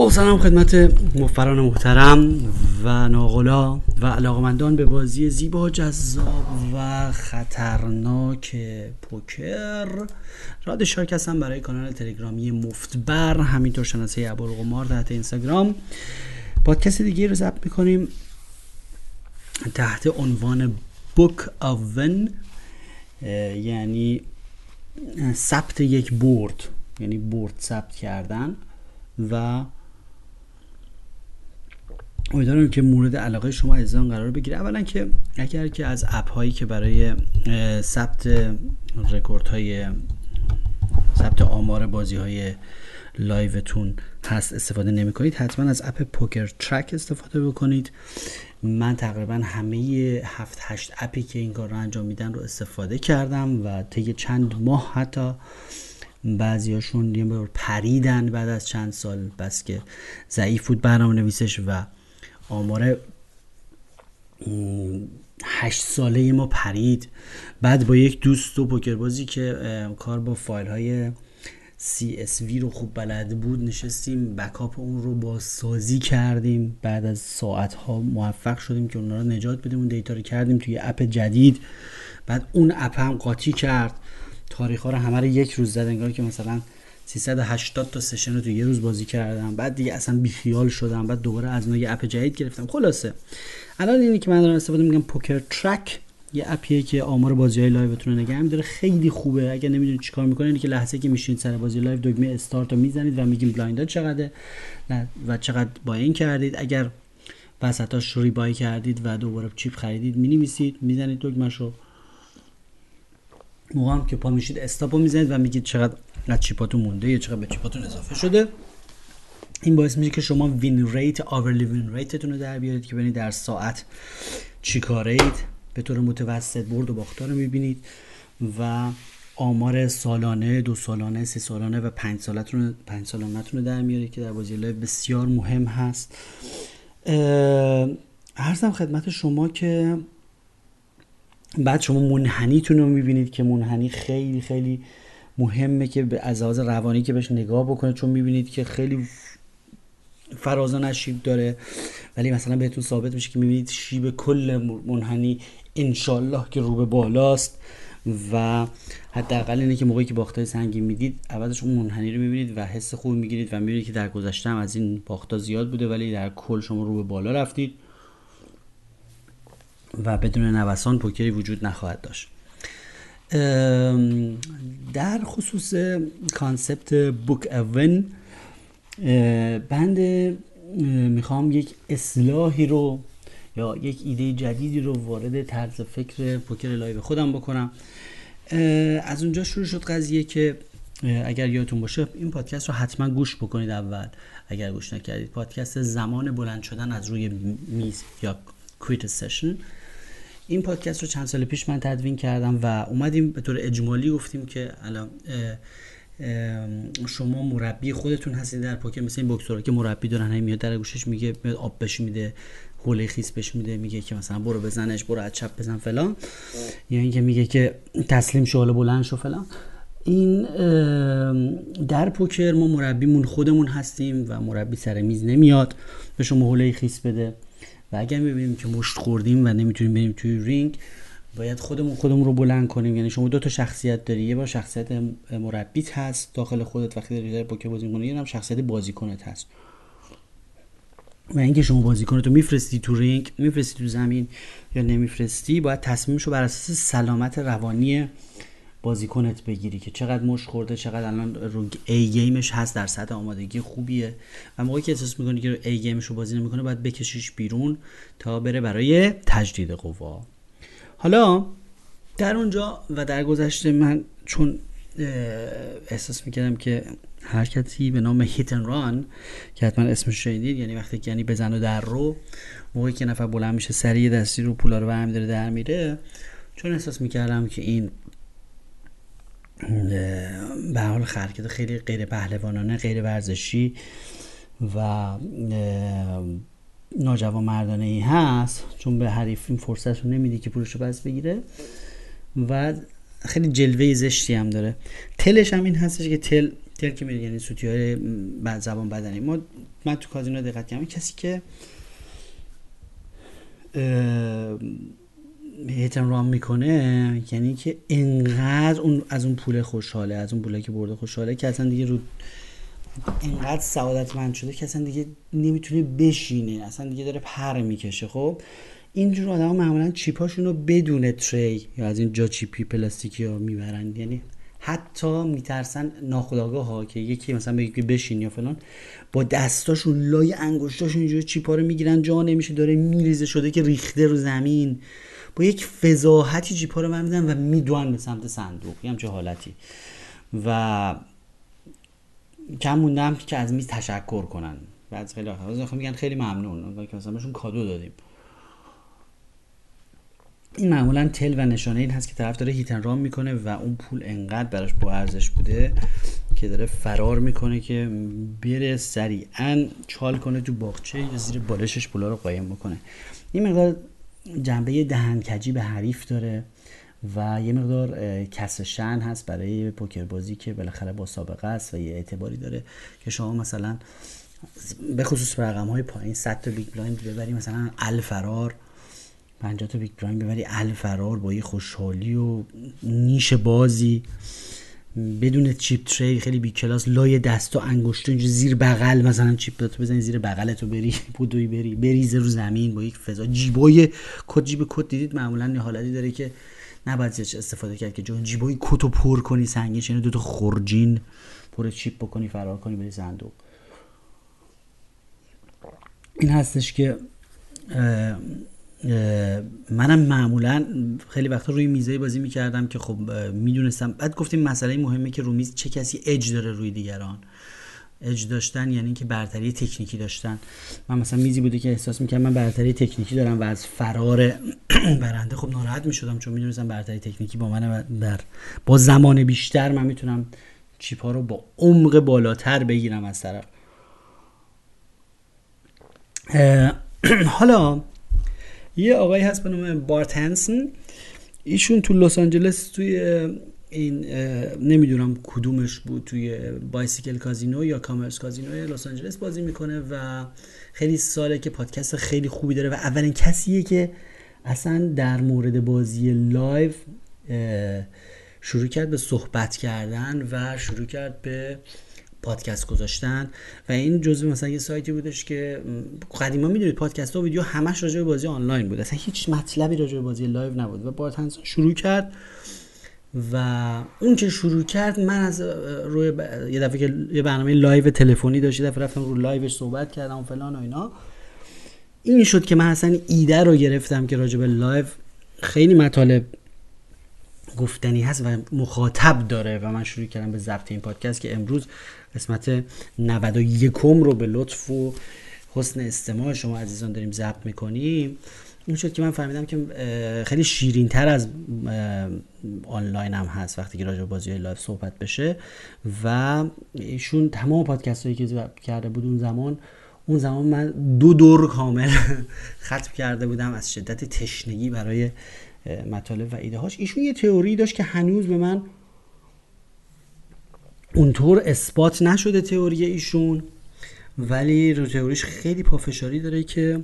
با سلام خدمت مفران محترم و ناغلا و علاقمندان به بازی زیبا جذاب و خطرناک پوکر. راد شارک هستم برای کانال تلگرامی مفتبر همینطور شناسه ابوالقمار تحت اینستاگرام. پادکست دیگه رو ضبط می‌کنیم تحت عنوان بوک ون یعنی ثبت یک برد یعنی برد ثبت کردن و امیدوارم که مورد علاقه شما عزیزان قرار بگیره. اولا که اگر که از app هایی که برای ثبت رکورد های ثبت آمار بازی های live تون هست استفاده نمی کنید حتما از app پوکر ترک استفاده بکنید. من تقریبا همه هفت هشت app ی که این کار رو انجام میدن رو استفاده کردم و طی چند ماه حتی بعضیاشون یه بار پریدن بعد از چند سال بس که ضعیف بود برنامه نویسش و آمار هشت ساله ما پرید. بعد با یک دوست و پوکر بازی که کار با فایل های CSV رو خوب بلد بود نشستیم بکاپ اون رو با سازی کردیم. بعد از ساعت ها موفق شدیم که اون رو نجات بدیم اون دیتا رو کردیم توی اپ جدید. بعد اون app هم قاطی کرد. تاریخ ها رو همه رو یک روز زد انگار که مثلا 380 تا session رو تو یه روز بازی کردم. بعد دیگه اصلا بیخیال شدم. بعد دوباره از نو یه app جدید گرفتم. خلاصه. الان اینی که من دارم استفاده میگم Poker Track. یه app یه که آمار بازی های live تون رو نگه میداره. خیلی خوبه. اگر نمی‌دونید چیکار می‌کنید که لحظه که میشین سر بازی live دکمه استارت رو می‌زنید و میگیم blind چقدره و چقدر buy-in کردید. اگر وسطاش rebuy کردید و دوباره chip خریدید می‌نویسید می‌زنید دکمهشو. موقع هم که پا میشید stop و می‌زنید و میگید چقدر از chip اتون مونده یا چقدر به chip اتون اضافه شده. این باعث میشه که شما win rate hourly win rate تون رو در بیارید که ببینید در ساعت چی کارید. به طور متوسط برد و باختار رو می‌بینید و آمار سالانه دو سالانه سه سالانه و پنج سالتون پنج سالانتون رو در میارید که در بازی live بسیار مهم هست. ارزم خدمت شما که بعد شما منحنیتون رو می‌بینید که منحنی خیلی خیلی مهمه که از لحاظ روانی که بهش نگاه بکنید چون می‌بینید که خیلی فرازان شیب داره. ولی مثلا بهتون ثابت میشه که می‌بینید شیب کل منحنی انشالله که رو به بالاست و حداقل اینه که موقعی که باختای سنگین می‌دید اولش اون منحنی رو می‌بینید و حس خوب می‌گیرید و می‌بینید که در گذشته از این باختا زیاد بوده ولی در کل شما رو به بالا رفتید. و بدون نوسان پوکری وجود نخواهد داشت. در خصوص concept book a win بنده می‌خوام یک اصلاحی رو یا یک ایده جدیدی رو وارد طرز فکر پوکر live خودم بکنم. از اونجا شروع شد قضیه که اگر یادتون باشه این پادکست رو حتما گوش بکنید اول. اگر گوش نکردید پادکست زمان بلند شدن از روی میز یا کویت سشن. این پادکست رو چند سال پیش من تدوین کردم و اومدیم به طور اجمالی گفتیم که الان شما مربی خودتون هستید در پوکر مثل این بوکسورا که مربی دارن هم میاد در گوشش میگه میاد آب بهش میده حوله خیس بهش میده میگه که مثلا برو بزنش برو از چپ بزن فلان. یا اینکه میگه که تسلیم شو حالا بلند شو فلان. این در پوکر ما مربیمون خودمون هستیم و مربی سر میز نمیاد به شما حوله خیس بده. و اگر می‌بینیم که مشت خوردیم و نمی‌تونیم بریم توی رینگ باید خودمون خودمون رو بلند کنیم. یعنی شما دو تا شخصیت داری. یه بار شخصیت مربیت هست داخل خودت وقتی داری پوکر بازی می‌کنی یه هم شخصیت بازیکنت هست. و اینکه شما بازیکنت رو میفرستی تو رینگ میفرستی تو زمین یا نمیفرستی باید تصمیمش رو بر اساس سلامت روانی بازیکنت بگیری که چقدر مشت خورده چقدر الان رو A game ش هست در سطح آمادگی خوبیه. و موقعی که احساس می‌کنی که ای گیمش رو بازی نمی‌کنه باید بکشیش بیرون تا بره برای تجدید قوا. حالا در اونجا و در گذشته من چون احساس می‌کردم که حرکتی به نام هیت ران که حتما اسمش شنیدید یعنی وقتی یعنی بزن و در رو موقعی که نفر بلند میشه سریع دستی رو پولا رو برمی داره در میره چون احساس می‌کردم که این به حال حرکت خیلی غیر پهلوانانه غیر ورزشی و ناجوان مردانه ای هست. چون به حریف این فرصت رو نمیده که پولش رو پس بگیره. و خیلی جلوه زشتی هم داره. تلش هم این هستش که تل تل که میره یعنی سوتی های زبان بدنی. ما من تو کازینو دقت کردم. کسی که هیتن رام می‌کنه یعنی که انقدر اون از اون پول خوشحاله از اون پولی که برده خوشحاله که اصلا دیگه رو انقدر سعادتمند شده که اصلا دیگه نمی‌تونه بشینه اصلا دیگه داره پر می‌کشه. خب اینجور آدم معمولا چیپاشون رو بدون تری یا از این جا چیپی پلاستیکی ها می‌برن. یعنی حتی میترسن ناخداگاه ها که یکی مثلا بگه بشین یا فلان با دستاشون لای انگشتاشون اینجوری چیپا رو می‌گیرن جا نمیشه داره میریزه شده که ریخته رو زمین. با یک فضاحتی چیپا رو من میدن و می‌دونن به سمت صندوق. یه همچه حالتی. و کم موندم که از میز تشکر کنن. بعد خیلی آخر میگن خیلی ممنون. که مثلا بهشون کادو دادیم. این معمولا تل و نشانه این هست که طرف داره هیتن رام می‌کنه و اون پول انقدر براش با ارزش بوده که داره فرار می‌کنه که بره سریعا چال کنه تو باغچه یا زیر بالشش پولا رو قایم بکنه. این مقدار جنبه دهنکجی به حریف داره و یه مقدار کس شن هست برای پوکر بازی که بالاخره با سابقه است و یه اعتباری داره که شما مثلا به خصوص رقم های پایین 100 تا بیگ بلایند ببری مثلا الفرار 50 تا بیگ بلایند ببری الفرار با یه خوشحالی و نیش بازی. بدون چیپ تری خیلی بی کلاس لای دست و انگشت زیر بغل مثلا چیپ تو بزنی زیر بغلتو بری بودوی بری بریزه رو زمین با یک فضا. جیبای کد جیب کد دیدید؟ معمولا حالتی داره که نباید استفاده کرد که جون جیبای کتو پر کنی سنگین یعنی دو تا خورجین پر چیپ بکنی فرار کنی بری صندوق. این هستش که منم معمولا خیلی وقتا روی میزه بازی می‌کردم که خب می‌دونستم. بعد گفتیم مسئله مهمه که روی میز چه کسی اج داره روی دیگران. اج داشتن یعنی اینکه برتری تکنیکی داشتن. من مثلا میزی بوده که احساس می‌کردم من برتری تکنیکی دارم و از فرار برنده خب ناراحت می‌شدم چون می‌دونستم برتری تکنیکی با من در با زمان بیشتر من می‌تونم چیپ ها رو با عمق بالاتر بگیرم از طرف. حالا یه آقایی هست به نام بارت هنسن. ایشون تو لس آنجلس توی این نمی‌دونم کدومش بود توی Bicycle Casino یا Commerce Casino لس آنجلس بازی می‌کنه و خیلی ساله که پادکست خیلی خوبی داره و اولین کسیه که اصلا در مورد بازی live شروع کرد به صحبت کردن و شروع کرد به پادکست گذاشتن و این جزء مثلا یه سایتی بودش که قدیما می‌دونید پادکست و ویدیو همش راجع به بازی آنلاین بود. اصلا هیچ مطلبی راجع به بازی live نبود و بارت شروع کرد و اون که شروع کرد من از روی یه دفعه که یه برنامه live تلفنی داشت یه دفعه رفتم رو live ش صحبت کردم و فلان و اینا. این شد که من اصلا ایده رو گرفتم که راجع به live خیلی مطالب گفتنی هست و مخاطب داره و من شروع کردم به ضبط این پادکست که امروز قسمت 91 رو به لطف و حسن استماع شما عزیزان داریم ضبط می‌کنیم. این شد که من فهمیدم که خیلی شیرین تر از آنلاین هم هست وقتی که راجع بازی live صحبت بشه و ایشون تمام پادکست هایی که کرده بود اون زمان اون زمان من دو دور کامل ختم کرده بودم از شدت تشنگی برای مطالب و ایده هاش ایشون یه تئوری داشت که هنوز به من اونطور اثبات نشده تئوری ایشون ولی رو تئوریش خیلی پافشاری داره که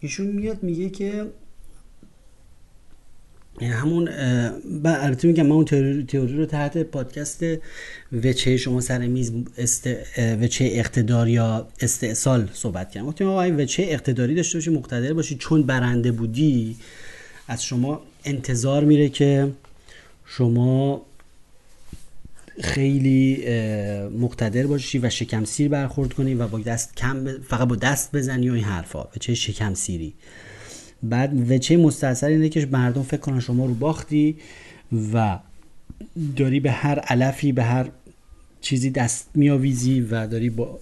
ایشون میاد میگه که همون البته میگم من اون تئوری رو تحت پادکست وچه شما سر میز است وچه اقتدار یا استعصال صحبت کردم. گفتم آقا وچه اقتداری داشته باشی مقتدر باشی چون برنده بودی از شما انتظار میره که شما خیلی مقتدر باشی و شکم سیر برخورد کنی و با دست کم فقط با دست بزنی و این حرفا به چه شکم سیری بعد وچه مستاثر اینه که مردم فکر کنن شما رو باختی و داری به هر علفی به هر چیزی دست میآویزی و داری با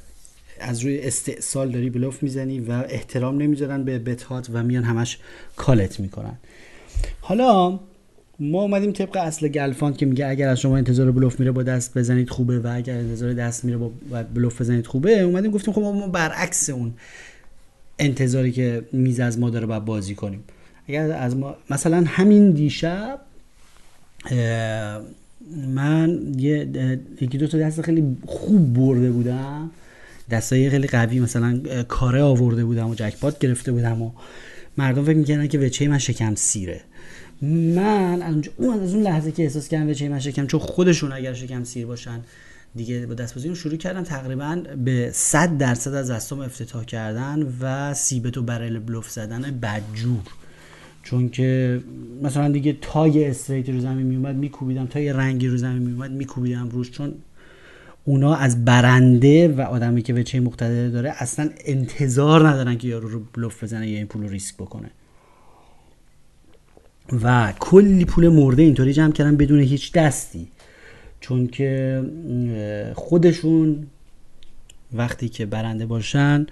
از روی استعصال داری بلوف می‌زنی و احترام نمی‌ذارن به بتهات و میان همش کالت می‌کنن. حالا ما اومدیم طبق اصل گلفان که میگه اگر از شما انتظار بلوف میره با دست بزنید خوبه و اگر انتظار دست میره با بلوف بزنید خوبه اومدیم گفتیم خب ما برعکس اون انتظاری که میز از ما داره باید بازی کنیم. اگر از ما مثلا همین دیشب من یه یکی دو تا دست خیلی خوب برده بودم. دستای خیلی قوی مثلا کاره آورده بودم و جکپات گرفته بودم و مردم فکر می‌کردن که وچه من شکم سیره. من اون از اون لحظه که احساس کردم وچه من شکم چون خودشون اگر شکم سیر باشن دیگه با دستبازی شروع کردم تقریبا به 100 درصد از دستام افتتاح کردن و سیبت و برل بلوف زدن بدجور. چون که مثلا دیگه تای استریت رو زمین میومد میکوبیدم. تای رنگی رو زمین میومد میکوبیدم روش. چون اونا از برنده و آدمی که وچه مقتدر داره اصلا انتظار ندارن که یارو رو بلوف بزنه یا این پول رو ریسک بکنه. و کلی پول مرده اینطوری جمع کردن بدون هیچ دستی. چون که خودشون وقتی که برنده باشن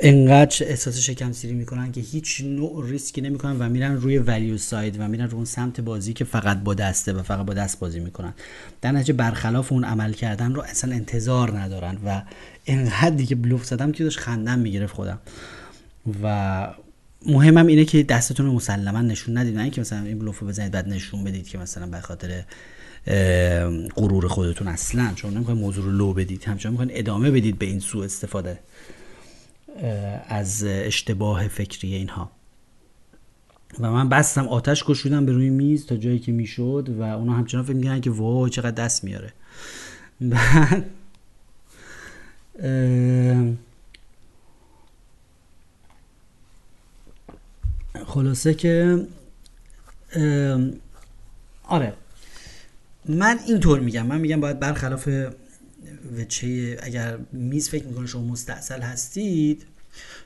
انقدر احساس شکم سیری می‌کنن که هیچ نوع ریسکی نمی‌کنن و میرن روی value side و میرن روی اون سمت بازی که فقط با دسته و فقط با دست بازی می‌کنن. در نتیجه برخلاف اون عمل کردن رو اصلا انتظار ندارن و انقدر دیگه بلوف زدم که داشت خندم می‌گرفت خودم. و مهمم اینه که دستتون رو مسلما نشون ندید نه که مثلا این بلوف رو بزنید بعد نشون بدید که مثلا به خاطر غرور خودتون اصلا. چون نمی‌خواین موضوع رو لو بدید همچنان می‌خواین ادامه بدید به این سوء استفاده از اشتباه فکری اینها. و من بستم آتش کشودم به روی میز تا جایی که می‌شد و اونا همچنان فکر می‌کنن که وای چقدر دست میاره بعد خلاصه که آره. من اینطور میگم من میگم باید برخلاف وچه اگر میز فکر می‌کنه شما مستاصل هستید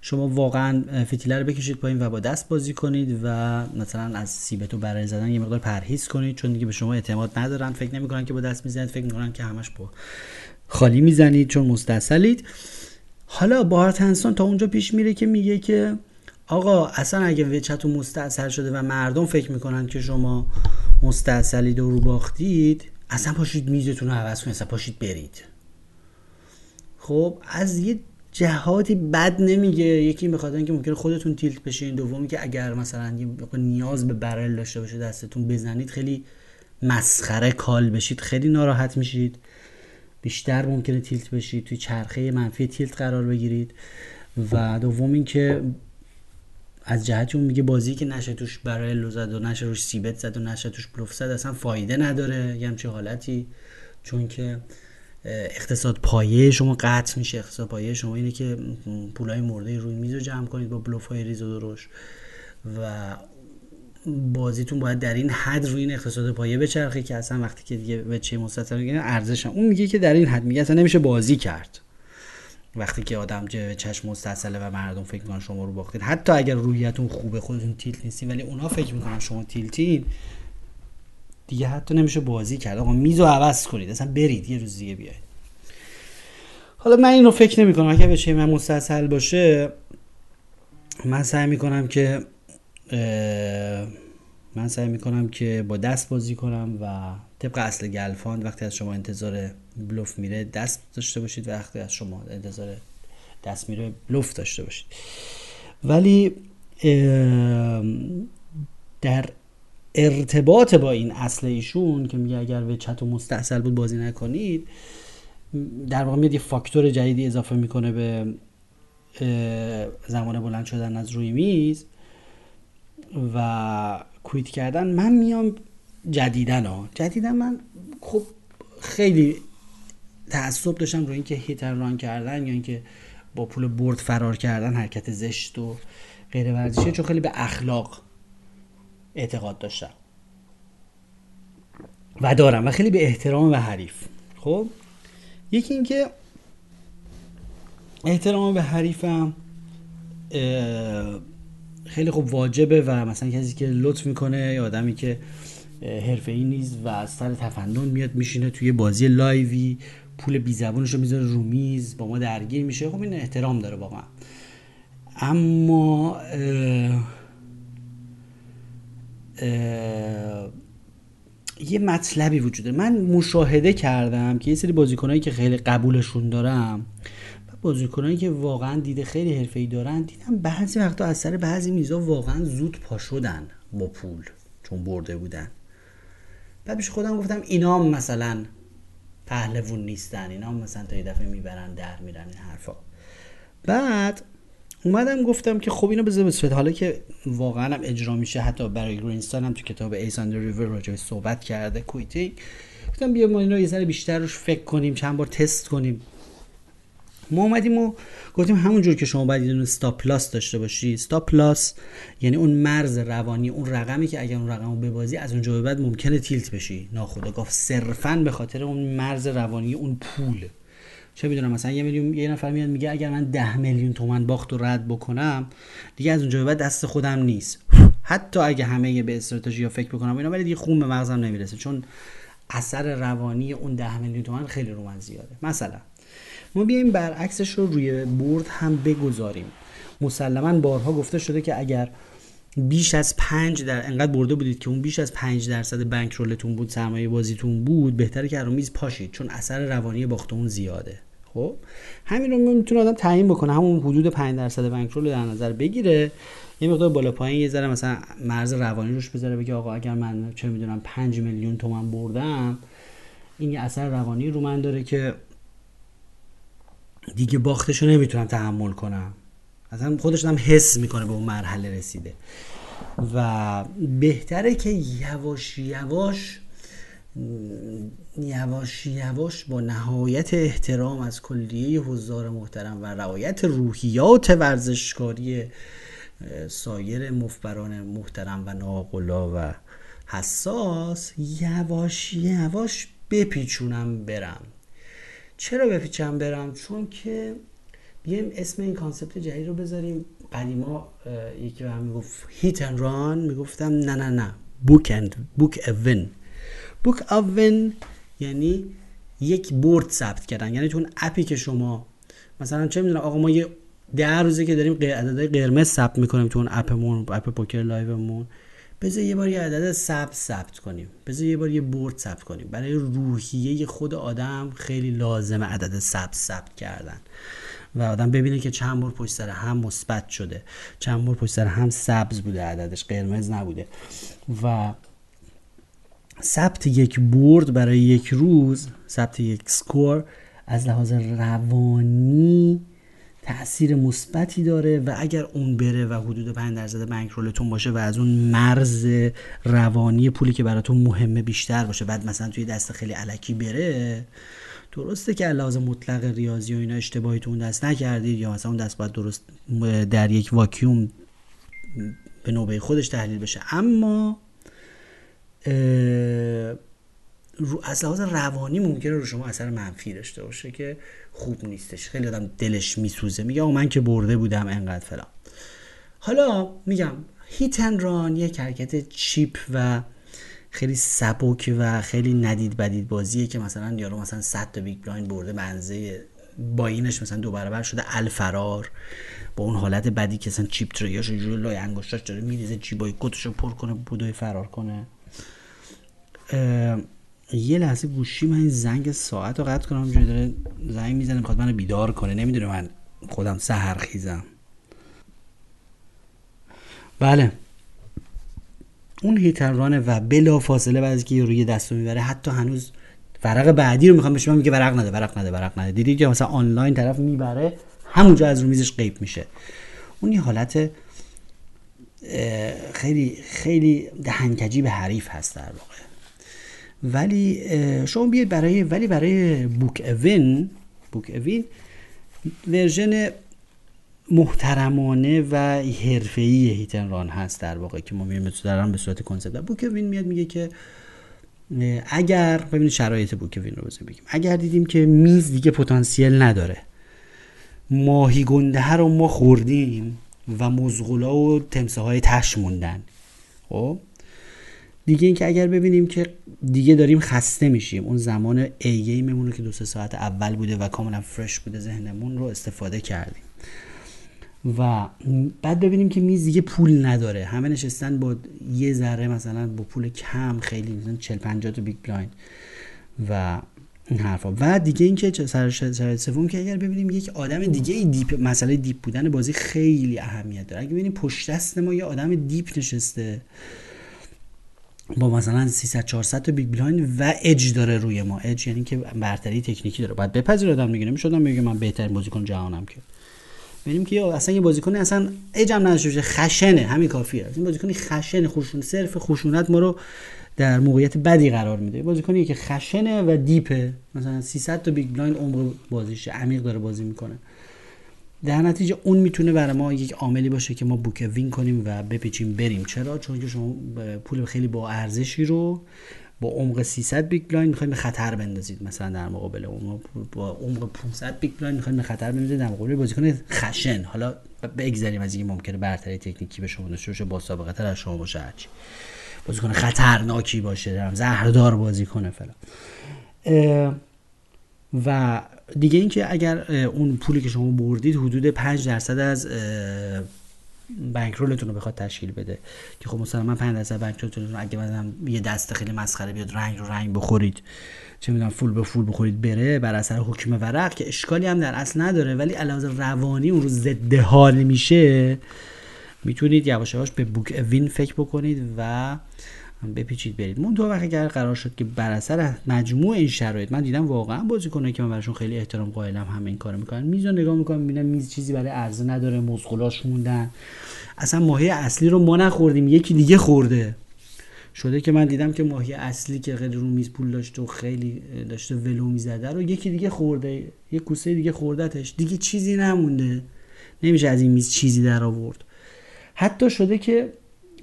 شما واقعا فتیله رو بکشید پایین و با دست بازی کنید و مثلا از سیبتو برای زدن یه مقدار پرهیز کنید چون دیگه به شما اعتماد ندارن فکر نمی‌کنن که با دست می‌زنید فکر می‌کنن که همش با خالی می‌زنید چون مستاصلید. حالا بار تنسان تا اونجا پیش میره که میگه که آقا اصلا اگه وچتون مستاصل شده و مردم فکر می‌کنن که شما مستاصلید و رو باختید اصلا پاشید میزتون رو عوض کنید اصلا پاشید برید. خب از یه جهاتی بد نمیگه. یکی بخاطر اینکه ممکنه خودتون تیلت بشین دومی که اگر مثلا نیاز به برل داشته باشه دستتون بزنید خیلی مسخره کال بشید خیلی ناراحت میشید. بیشتر ممکنه تیلت بشید توی چرخه منفی تیلت قرار بگیرید. و دوم اینکه از جهتی اون میگه بازی که نشه توش برای زد و نشه روش سیبت زد و نشه توش بلوف زد اصلا فایده نداره. یه همچه حالتی. چون که اقتصاد پایه شما قطع میشه. اقتصاد پایه شما اینه که پولای مرده روی میز رو جمع کنید با بلوف های ریز و درش و بازیتون باید در این حد روی این اقتصاد پایه بچرخه که اصلا وقتی که دیگه به چه مستطر ارزش اون میگه که در این حد میگه اصلا نمیشه بازی کرد. وقتی که آدم جه چشم مستصله و مردم فکر می‌کنن شما رو باختید حتی اگر رویتون خوبه خودتون تیلت نیستین ولی اونا فکر می‌کنن شما تیلتین دیگه حتی نمیشه بازی کرد. آقا میز رو عوض کنید اصلا برید یه روز دیگه بیاید. حالا من اینو فکر نمی کنم اگه بشه من مستصل باشه من سعی می‌کنم که من سعی می‌کنم که با دست بازی کنم و طبق اصل گلفان وقتی از شما انتظار بلوف میره دست داشته باشید وقتی از شما انتظار دست میره بلوف داشته باشید. ولی در ارتباط با این اصل ایشون که میگه اگر وچت و مستحصل بود بازی نکنید در واقع میاد یه فاکتور جدیدی اضافه می‌کنه به زمان بلند شدن از روی میز و کویت کردن. من میام جدیدن ها. جدیدن من خب خیلی تعصب داشتم روی اینکه هیتر ران کردن یا اینکه با پول برد فرار کردن حرکت زشت و غیر ورزشی چون خیلی به اخلاق اعتقاد داشتم. و دارم. و خیلی به احترام و حریف. خب؟ یکی اینکه احترام به حریفم خیلی خوب واجبه و مثلا کسی که لطف می‌کنه یا آدمی که حرفه ای نیست و از سر تفندون میاد میشینه توی بازی لایوی پول بی زبونش رو می‌ذاره رو میز با ما درگیر میشه. خب این احترام داره واقعا. اما یه مطلبی وجوده من مشاهده کردم که یه سری بازیکنایی که خیلی قبولشون دارم و بازیکنایی که واقعا دیده خیلی حرفه‌ای دارن دیدم بعضی وقتا از سر بعضی میزا واقعا زود پا شدن با پول چون برده بودن. بعد پیش خودم گفتم اینا مثلا پهلوون نیستن. اینا مثلا تا یه دفعه می‌برن در میرن این حرفا. بعد اومدم گفتم که خب اینو بذار به حالا که واقعا هم اجرا میشه حتی بری گرینستین هم تو کتاب Ace on the River راجع صحبت کرده quitting گفتم بیا ما اینو یه ذره بیشتر روش فکر کنیم چند بار تست کنیم. ما اومدیم و گفتیم همونجور که شما باید یه استاپ داشته باشی. استاپ پلاس یعنی اون مرز روانی اون رقمی که اگر اون رقم رو ببازی از اونجا به بعد ممکنه تیلت بشی. ناخودآگاه. صرفا به خاطر اون مرز روانی اون پول. چه می‌دونم مثلا یه میلیون یه نفر میاد میگه اگر من ده میلیون تومن باخت رو رد بکنم دیگه از اونجا به بعد دست خودم نیست. حتی اگه همه به استراتژی فکر بکنم اینا ولی دیگه خون به مغزم نمی‌رسه. چون اثر روانی اون ده میلیون تومن خیلی رو من زیاده. مثلا ما بیایم برعکسش رو روی برد هم بگذاریم. مسلما بارها گفته شده که اگر بیش از پنج در انقدر برده بودید که اون بیش از پنج درصد بانک رولتون بود سرمایه بازیتون بود بهتره که رو میز پاشید چون اثر روانی باختمون زیاده. خب؟ همین رو می‌تونه آدم تعیین بکنه همون حدود 5 درصد بانک رول در نظر بگیره. یه مقدار بالا پایین یه ذره مثلا مرز روانی روش بذاره بگه آقا اگر من چه می‌دونم 5 میلیون تومن بردم این یه اثر روانی رو من داره که دیگه باختشو نمی‌تونم تحمل کنم. اصلا خودش هم حس می‌کنه به اون مرحله رسیده. و بهتره که یواش یواش یواش یواش با نهایت احترام از کلیه حضار محترم و رعایت روحیات ورزشکاری سایر مفبران محترم و ناقلا و حساس یواش یواش بپیچونم برم. چرا بپیچم برم؟ چون که بیایم اسم این concept جدید رو بذاریم. قدیما یکی به هم می‌گفت hit and run می‌گفتم نه نه نه. book and book a win book a win یعنی یک برد ثبت کردن. یعنی اون app ی که شما مثلا چه می‌دونم آقا ما یه ده روزه که داریم عددهای قرمز ثبت می‌کنیم تو اون app مون app پوکر live مون. بذار یه بار یه عدد سبز ثبت کنیم. بذار یه بار یه برد ثبت کنیم. برای روحیه خود آدم خیلی لازمه عدد سبز ثبت کردن. و آدم ببینه که چند بار پشت سر هم مثبت شده. چند بار پشت سر هم سبز بوده. عددش قرمز نبوده. و ثبت یک برد برای یک روز ثبت یک score از لحاظ روانی تاثیر مثبتی داره و اگر اون بره و حدود 5 درصد بانک رولتون باشه و از اون مرز روانی پولی که براتون مهمه بیشتر باشه بعد مثلا توی دست خیلی علکی بره درسته که لحاظ مطلق ریاضی و اینا اشتباهی تو اون دست نکردید یا مثلا اون دست باید درست در یک واکیوم به نوبه خودش تحلیل بشه. اما رو از لحاظ روانی ممکنه رو شما اثر منفی داشته باشه که خوب نیستش. خیلی آدم دلش میسوزه. میگه من که برده بودم انقدر فلان. حالا میگم hit run یک حرکت cheap و خیلی سبک و خیلی ندید بدید بازیه که مثلا یارو مثلا 100 تا big blind برده منزه اینش مثلا دو برابر شده. الفرار با اون حالت بدی که مثلا chip tray اش جلوی لای انگشتاش داره میریزه جیبای کتشو پر کنه بدوه فرار کنه. یه لحظه گوشی من زنگ ساعت رو قطع کنم جوری داره زنگ می‌زنه می‌خواد منو بیدار کنه نمی‌دونه من خودم سهر خیزم بله. اون هیترانه و بلا فاصله بعد که روی دستو می‌بره حتی هنوز ورق بعدی رو می‌خوام بهش میگه ورق نده ورق نده ورق نده. دیدید که مثلا آنلاین طرف می‌بره همونجا از رو میزش غیب میشه. اون یه حالت خیلی خیلی دهنکجی به حریف هست در واقع. ولی شما بیاید برای ولی برای book a win book a win version محترمانه و حرفه‌ای hit and run هست در واقع که ما میایم دارم به صورت concept book a win میاد میگه که اگر ببینید شرایط book a win رو بزنیم بگیم. اگر دیدیم که میز دیگه پتانسیل نداره. ماهی گنده رو ما خوردیم و مزغولا و تمساح‌های تهش موندن. خب؟ دیگه اینکه اگر ببینیم که دیگه داریم خسته میشیم اون زمان A game مونه که دو سه ساعت اول بوده و کاملا fresh بوده ذهنمون رو استفاده کردیم. و بعد ببینیم که میز دیگه پول نداره. همه نشستن با یه ذره مثلا با پول کم خیلی مثلا 40 50 تا big blind و این حرفا. و دیگه اینکه سر سوم که اگر ببینیم یک آدم دیگه deep مسئله deep بودن بازی خیلی اهمیت داره. اگه ببینیم پشت دست ما یه آدم deep نشسته با مثلا 300 400 تا big blind و edge داره روی ما. اج یعنی که برتری تکنیکی داره. باید بپذیره آدم دیگه. نمیشه آدم بگه من بهترین بازیکن جهانم که. ببینیم که اصلا یه بازیکن اصلا اج هم نداشته خشنه. همین کافیه. این بازیکن خشن خوشون صرف خشونت ما رو در موقعیت بدی قرار میده. بازیکنی که خشنه و deep ه. مثلا 300 تا big blind عمق بازیشه عمیق داره بازی می‌کنه. در نتیجه اون می‌تونه برای ما یک عاملی باشه که ما book win کنیم و بپیچیم بریم. چرا؟ چون که شما پول خیلی با ارزشی رو با عمق 300 big blind می‌خوایم به خطر بندازید. مثلا در مقابل اون با عمق 500 big blind می‌خوایم به خطر بندازید. در مقابل بازیکن خشن. حالا بگذاریم از اینکه ممکنه برتری تکنیکی به شما داشته باشه با سابقه تر از شما باشه. هرچی. بازیکن خطرناکی باشه. زهردار بازی کنه فلان و دیگه اینکه اگر اون پولی که شما بردید حدود 5 درصد از بانکرولتون رو بخواد تشکیل بده. که خب مثلا من 5 درصد بانکرولتون رو اگه مثلا یه دست خیلی مسخره بیاد رنگ رو رنگ بخورید چه می‌دونم فول به فول بخورید بره بر اثر حکم ورق که اشکالی هم در اصل نداره. ولی علاوه روانی اون رو ضد حال میشه می‌تونید یواش یواش به بوک اوین فکر بکنید و بپیچید برید. مون تو اگر قرار شد که بر اثر مجموع این شرایط من دیدم واقعا بازیکنایی که من براشون خیلی احترام قائلم همه این کارو می‌کنن. میز رو نگاه می‌کنم می‌بینم میز چیزی برای عرضه نداره مزغلاش موندن. اصلا ماهی اصلی رو ما نخوردیم یکی دیگه خورده. شده که من دیدم که ماهی اصلی که خیلی رو میز پول داشته و خیلی داشته ولو می‌زده رو یکی دیگه خورده. یه کوسه دیگه خوردتش. دیگه چیزی نمونده. نمیشه از این میز چیزی در آورد حتی شده که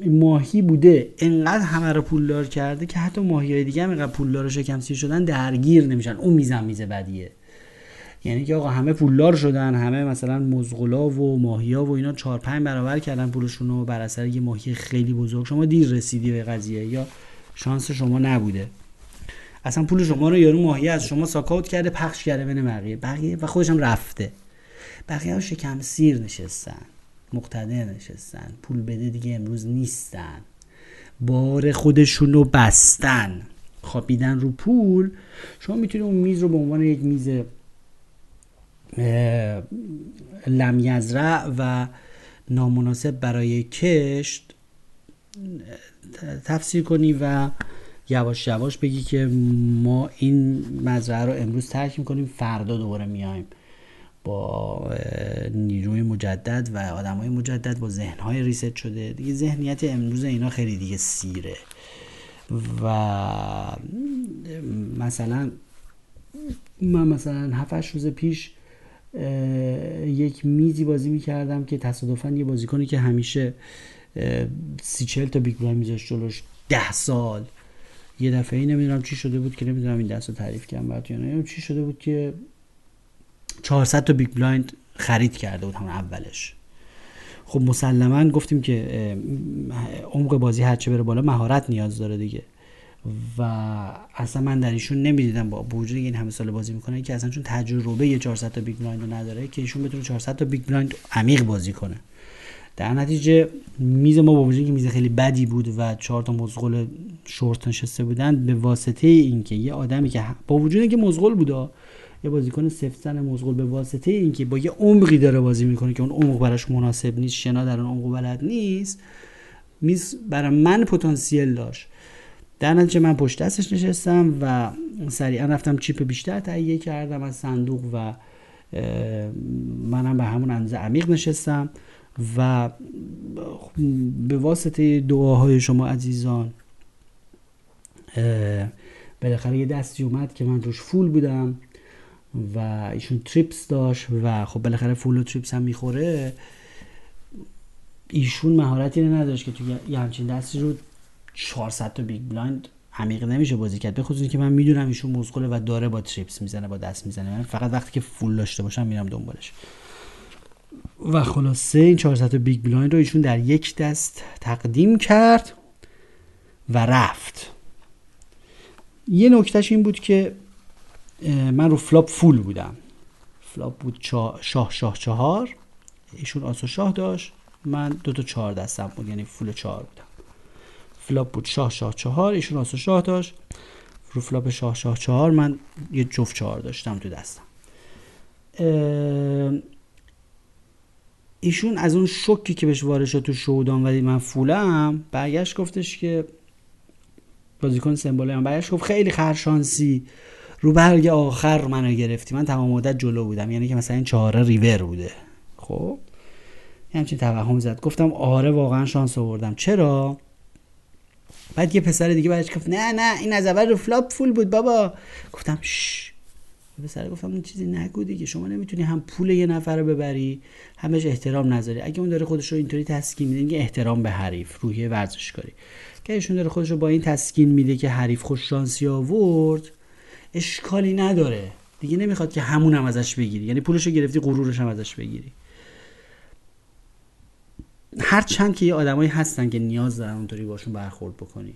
ماهی بوده انقدر همه رو پولدار کرده که حتی ماهی های دیگه هم اینقدر پولدار و شکم سیر شدن درگیر نمیشن. اون میزم میزه بدیه. یعنی که آقا همه پولدار شدن همه مثلا مزغلا و ماهیا و اینا چهار پنج برابر کردن پولشون رو بر اثر یه ماهی خیلی بزرگ. شما دیر رسیدی به قضیه یا شانس شما نبوده. اصلا پول شما رو یارو ماهی از شما ساکاوت کرده پخش کرده بین بقیه بقیه و خودش هم رفته. بقیه ها شکم سیر نشستن. مقتدر نشستن. پول بده دیگه امروز نیستن. بار خودشون رو بستن. خوابیدن رو پول. شما می‌تونید اون میز رو به عنوان یک میز لمیزرع و نامناسب برای کشت تفسیر کنی و یواش یواش بگی که ما این مزرعه رو امروز ترک می‌کنیم فردا دوباره میایم با نیروی مجدد و آدم های مجدد با ذهن های ریست شده. دیگه ذهنیت امروز اینا خیلی دیگه سیره. و مثلا من مثلا 7 روز پیش یک میزی بازی می‌کردم که تصادفا یه بازیکنی که همیشه سی چل تا big blind میذاشت جلوش ده سال. یه دفعه ای نمی‌دونم چی شده بود که نمی‌دونم این دست رو تعریف کردم بعد یا چی شده بود که 400 تا big blind خرید کرده بود همون اولش. خب مسلما گفتیم که عمق بازی هرچه بره بالا مهارت نیاز داره دیگه. و اصلا من در ایشون نمی‌دیدم با وجود این همه سال بازی می‌کنه که اصلا چون تجربه یه 400 تا big blind نداره که ایشون بتونه 400 تا big blind عمیق بازی کنه. در نتیجه میز ما با وجود که میز خیلی بدی بود و چهار تا مزغول شورت نشسته بودن به واسطه اینکه یه آدمی که با وجود که مزغول بوده یه بازیکن سفتن مزغول به واسطه اینکه با یه عمقی داره بازی می‌کنه که اون عمق براش مناسب نیست شنا در اون عمق بلد نیست میز برای من پتانسیل داشت. در نتیجه من پشت دستش نشستم و سریعا رفتم چیپ بیشتر تهیه کردم از صندوق و منم به همون اندازه عمیق نشستم و به واسطه دعاهای شما عزیزان بالاخره یه دستی اومد که من روش full بودم. و ایشون trips داشت و خب بالاخره full و trips هم می‌خوره. ایشون مهارتی رو نداشت که تو یه همچین دستی رو 400 تا big blind عمیق نمیشه بازی کرد. بخصوص که من می‌دونم ایشون مزغله و داره با trips می‌زنه با دست می‌زنه. من فقط وقتی که full داشته باشم میرم دنبالش. و خلاصه این 400 تا big blind رو ایشون در یک دست تقدیم کرد و رفت. یه نکتهش این بود که من رو flop full بودم. flop بود شاه شاه چهار. ایشون آس و شاه داشت. من دو تا چهار دستم بود یعنی full چهار بودم. flop بود شاه شاه چهار ایشون آس و شاه داشت. رو flop شاه شاه چهار من یه جفت چهار داشتم تو دستم. ایشون از اون شوکی که بهش وارد شد تو showdown ولی من full م برگشت گفتش که بازیکن سمبوله. من برگشت گفت خیلی خرشانسی. رو برگ آخر منو گرفتی. من تمام مدت جلو بودم. یعنی که مثلا این چهاره ریور بوده. خب؟ همچین توهم زد. گفتم آره واقعا شانس آوردم. چرا؟ بعد یه پسر دیگه برگشت گفت نه نه این از اول رو flop full بود بابا. گفتم شش. پسر گفتم اون چیزی نگو دیگه. شما نمی‌تونی هم پول یه نفر رو ببری هم بهش احترام نذاری. اگه اون داره خودش رو اینطوری تسکین میده احترام به حریف روحیه ورزشکاری. که ایشون داره خودش رو با این تسکین میده که حریف خوش شانسی آورد اشکالی نداره. دیگه نمی‌خواد که همون هم ازش بگیری. یعنی پولش رو گرفتی غرورش هم ازش بگیری. هر چند که یه آدمایی هستن که نیاز دارن اونطوری باشون برخورد بکنی.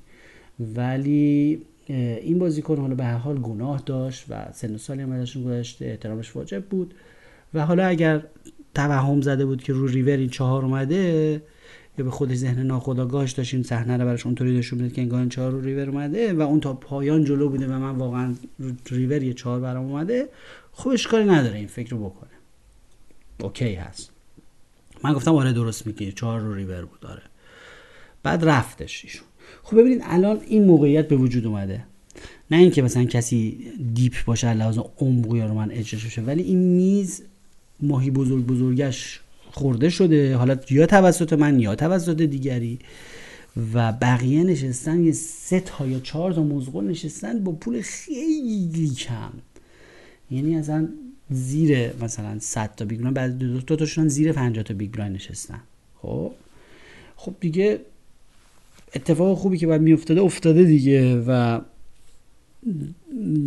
ولی این بازیکن حالا به هر حال گناه داشت و سن و سالی هم ازشون گذشته احترامش واجب بود. و حالا اگر توهم زده بود که رو ریور این چهار اومده یا به خودش ذهن ناخودآگاهش داشت صحنه رو براش اونطوری نشون میده که انگار این چهار رو ریور اومده و اون تا پایان جلو بوده و من واقعا ریور یه چهار برام اومده. خب اشکالی نداره این فکر رو بکنه. okay هست. من گفتم آره درست میگی چهار رو ریور بود آره. بعد رفتش ایشون. خب ببینید الان این موقعیت به وجود اومده. نه اینکه مثلا کسی deep باشه لحاظ عمق رو من edge داشته باشه ولی این میز ماهی بزرگ بزرگش خورده شده. حالا یا توسط من یا توسط دیگری. و بقیه نشستن یه سه تا یا چهار تا مزغول نشستن با پول خیلی کم. یعنی اصلا زیر مثلا 100 تا big blind بعد دو, دو تاشون زیر 50 تا big blind نشستن. خب؟ خب دیگه اتفاق خوبی که باید میافتاده افتاده دیگه و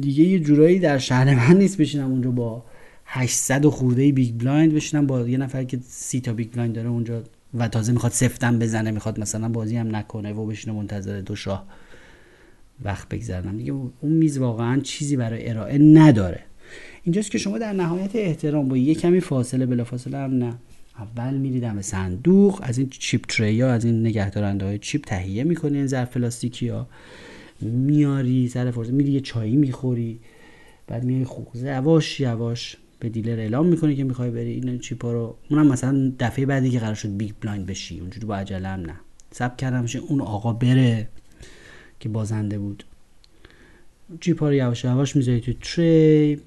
دیگه یه جورایی در شهر من نیست بشینم اونجا با 800 خورده big blind بشینم با یه نفر که سی تا big blind داره اونجا و تازه می‌خواد سفتم بزنه می‌خواد مثلا بازی هم نکنه و بشینه منتظر دو شاه وقت بگذرنم دیگه اون میز واقعا چیزی برای ارائه نداره. اینجاست که شما در نهایت احترام با یه کمی فاصله بلا فاصله هم نه. اول میری دم صندوق از این chip tray ها از این نگهدارنده های chip تهیه می‌کنی این ظرف پلاستیکی ها. میاری سر فرصت میری یه چایی می‌خوری بعد میای خوزه یواش یواش به dealer اعلام می‌کنی که می‌خوای بری این chip ا رو؟ اونم مثلا دفعه بعدی که قرار شد big blind بشی اونجوری با عجله هم نه. صبر کردم اون آقا بره که بازنده بود. chip ا رو یواش یواش می‌ذاری تو tray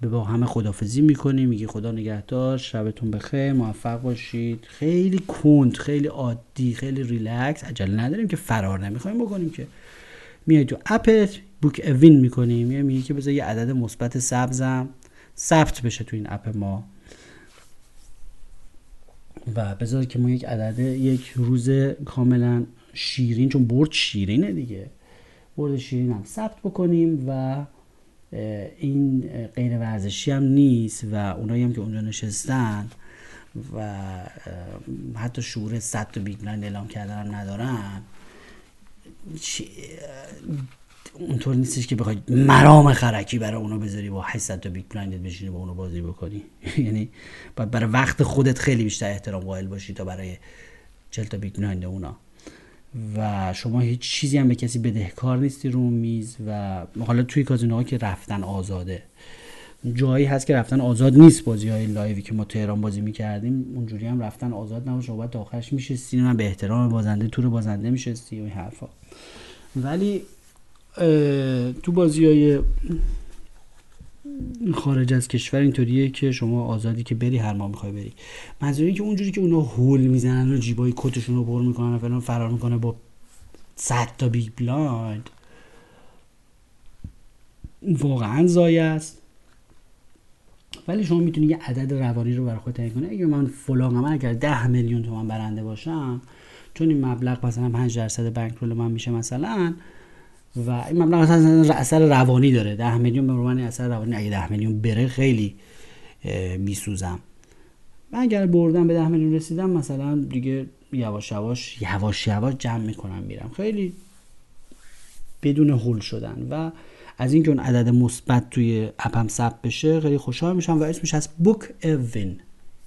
به با همه خدافزی می‌کنی میگی خدا نگهدار شبتون بخیر موفق باشید. خیلی کند خیلی عادی خیلی ریلکس. عجله نداریم که فرار نمی‌خوایم بکنیم که. میای تو اپت بوک اوین می‌کنیم. یا میگی که بذار یه عدد مثبت سبزم. ثبت بشه تو این اپ ما. و بذار که ما یک عدد یک روز کاملا شیرین چون برد شیرینه دیگه. برد شیرین هم ثبت بکنیم و این غیر ورزشی هم نیست و اونایی هم که اونجا نشستن و حتی شعور صد تا big اعلام کردن هم ندارن. اونطور نیستش که بخوای مرام خرکی برای اونو بذاری با 800 تا big blind ت بشینی با اونو بازی بکنی. یعنی باید برای وقت خودت خیلی بیشتر احترام قائل باشی تا برای 40 تا big blind اونا. و شما هیچ چیزی هم به کسی بدهکار نیستی رو میز و حالا توی کازینوها که رفتن آزاده. جایی هست که رفتن آزاد نیست بازی های live ی که ما تهران بازی می‌کردیم. اونجوری هم رفتن آزاد نباشه شما تا آخرش میشستی. من به احترام بازنده تور بازنده میشستی و این حرفا. ولی تو بازی های خارج از کشور اینطوریه که شما آزادی که بری هر ما می‌خوای بری. منظوری که اونجوری که اونا هول می‌زنن و جیبای کتشون رو پر می‌کنن و فلان فرار می‌کنه با 100 تا big blind واقعا ضایع است. ولی شما می‌تونی یه عدد روانی رو برای خود تعیین کنی. اگه من فلان اگر 10 میلیون تومان برنده باشم چون این مبلغ مثلا 5 درصد bankroll من میشه مثلا و این مبلغ اصلا اثر روانی داره. ده میلیون به من اثر روانی. اگه ده میلیون بره خیلی میسوزم. من اگر بردم به ده میلیون رسیدم مثلا دیگه یواش یواش یواش یواش جمع می‌کنم میرم. خیلی بدون هول شدن. و از اینکه اون عدد مثبت توی اپم ثبت بشه خیلی خوشحال میشم و اسمش از بوک اوین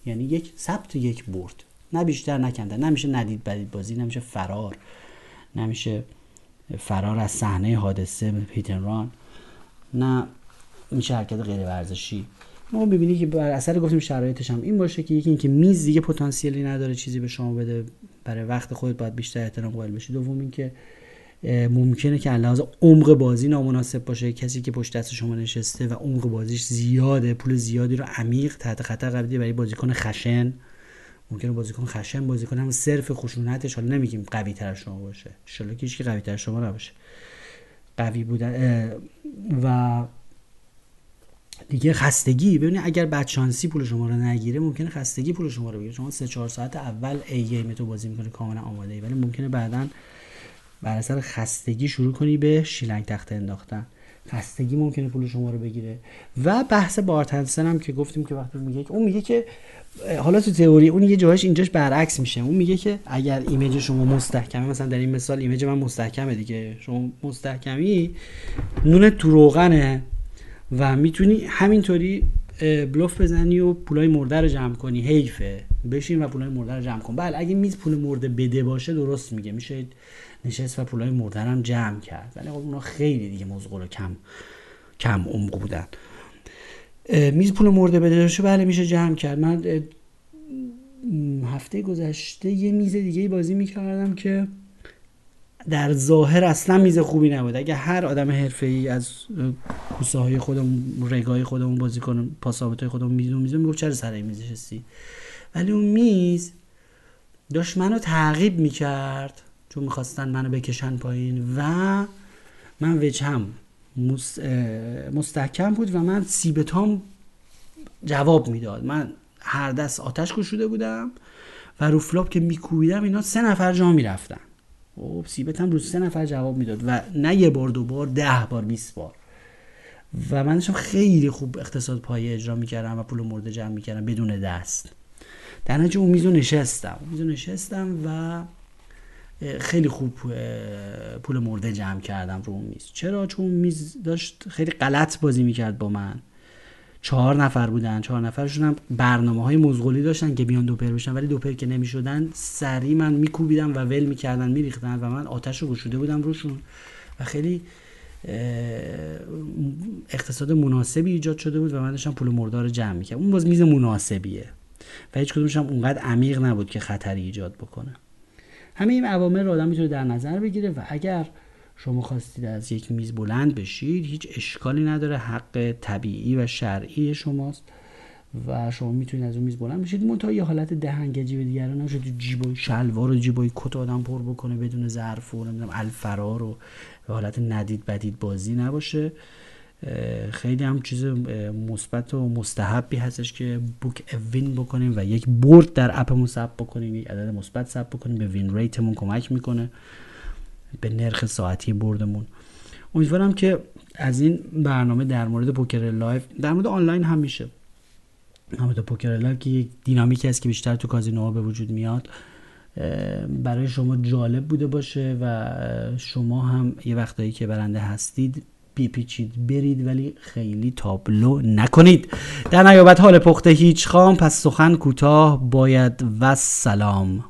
یعنی یک ثبت یک برد. نه بیشتر نکنده نمیشه ندید بدید بازی نمیشه فرار نمیشه فرار از صحنه حادثه پیتن ران. نه میشه حرکت غیر ورزشی. ما ببینید که بر اثر گفتیم شرایطش هم این باشه که یکی اینکه میز دیگه پتانسیلی نداره چیزی به شما بده برای وقت خودت باید بیشتر احترام قائل بشی. دوم اینکه ممکنه که لحاظ عمق بازی نامناسب باشه. کسی که پشت دست شما نشسته و عمق بازیش زیاده پول زیادی رو عمیق تحت خطر قرار برای بازیکن خشن. ممکنه بازیکن خشن بازیکن هم صرف خشونتش حالا نمیگیم قوی تر شما باشه. ان که هیچ قوی تر شما نباشه. قوی بودن و دیگه خستگی. ببینید اگر بدشانسی پول شما رو نگیره ممکنه خستگی پول شما رو بگیره. شما سه چهار ساعت اول A game تو بازی می‌کنه کاملا آماده ای ولی ممکنه بعدا بر اثر خستگی شروع کنی به شیلنگ تخته انداختن. خستگی ممکنه پول شما رو بگیره. و بحث بارتنسن هم که گفتیم که وقتی میگه اون میگه که حالا تو تئوری اون یه جاهاش اینجاش برعکس میشه. اون میگه که اگر image شما مستحکمه مثلا در این مثال image من مستحکمه دیگه. شما مستحکمی نون تو روغنه و می‌تونی همینطوری بلوف بزنی و پولای مرده رو جمع کنی. حیفه. بشین و پولای مرده رو جمع کن. بله اگه میز پول مرده بده باشه درست میگه. میشه نشست و پولای مرده هم جمع کرد. ولی خب اونا خیلی دیگه مزغول کم کم عمق بودن. میز پول مرده بده باشه بله میشه جمع کرد. من هفته گذشته یه میز دیگه بازی می‌کردم که در ظاهر اصلا میز خوبی نبود. اگه هر آدم حرفه ای از کوسه های خودمون رگای خودمون بازی کنم پاسابت های خودمون میزون میزون می‌گفت چرا سر میز نشستی؟ ولی اون میز داشت منو تعقیب می‌کرد. چون می‌خواستن منو بکشن پایین و من وجهم مستحکم بود و من سیبتام جواب می‌داد. من هر دست آتش کشوده بودم و رو flop که میکوبیدم اینا سه نفر جا می‌رفتن. خب c-bet هم رو سه نفر جواب می‌داد و نه یه بار دو بار ده بار 20 بار. و من داشتم خیلی خوب اقتصاد پایه اجرا می‌کردم و پول مرده جمع می‌کردم بدون دست. در نتیجه اون میزو نشستم. میزو نشستم و خیلی خوب پول مرده جمع کردم رو اون میز. چرا؟ چون میز داشت خیلی غلط بازی می‌کرد با من. چهار نفر بودن چهار نفرشون هم برنامه های مزغولی داشتن که بیان دوپر بشن ولی دوپر که نمی‌شدن سری من میکوبیدم و ول می‌کردن میریختن و من آتش رو گشوده بودم روشون. و خیلی اقتصاد مناسبی ایجاد شده بود و من داشتم پول مردار جمع می‌کردم. اون باز میز مناسبیه. و هیچ کدومش هم اونقدر عمیق نبود که خطری ایجاد بکنه. همه این عوامل رو آدم می‌تونه در نظر بگیره و اگر شما خواستید از یک میز بلند بشید هیچ اشکالی نداره حق طبیعی و شرعی شماست و شما می‌تونید از اون میز بلند بشید. منتها یه حالت دهنگجی به دیگران نشه جیبای شلوار و جیبای کت آدم پر بکنه بدون ظرف و نمی‌دونم الفرار و حالت ندید بدید بازی نباشه. خیلی هم چیز مثبت و مستحبی هستش که بوک اوین بکنیم و یک برد در اپمون ثبت بکنیم یک عدد مثبت ثبت بکنیم به وین ریتمون کمک می‌کنه به نرخ ساعتی بردمون. امیدوارم که از این برنامه در مورد پوکر live در مورد آنلاین هم میشه. مورد پوکر live که یک دینامیکی است که بیشتر تو کازینوها به وجود میاد. برای شما جالب بوده باشه و شما هم یه وقتایی که برنده هستید بیپیچید برید ولی خیلی تابلو نکنید. درنیابد حال پخته هیچ خام پس سخن کوتاه باید و سلام.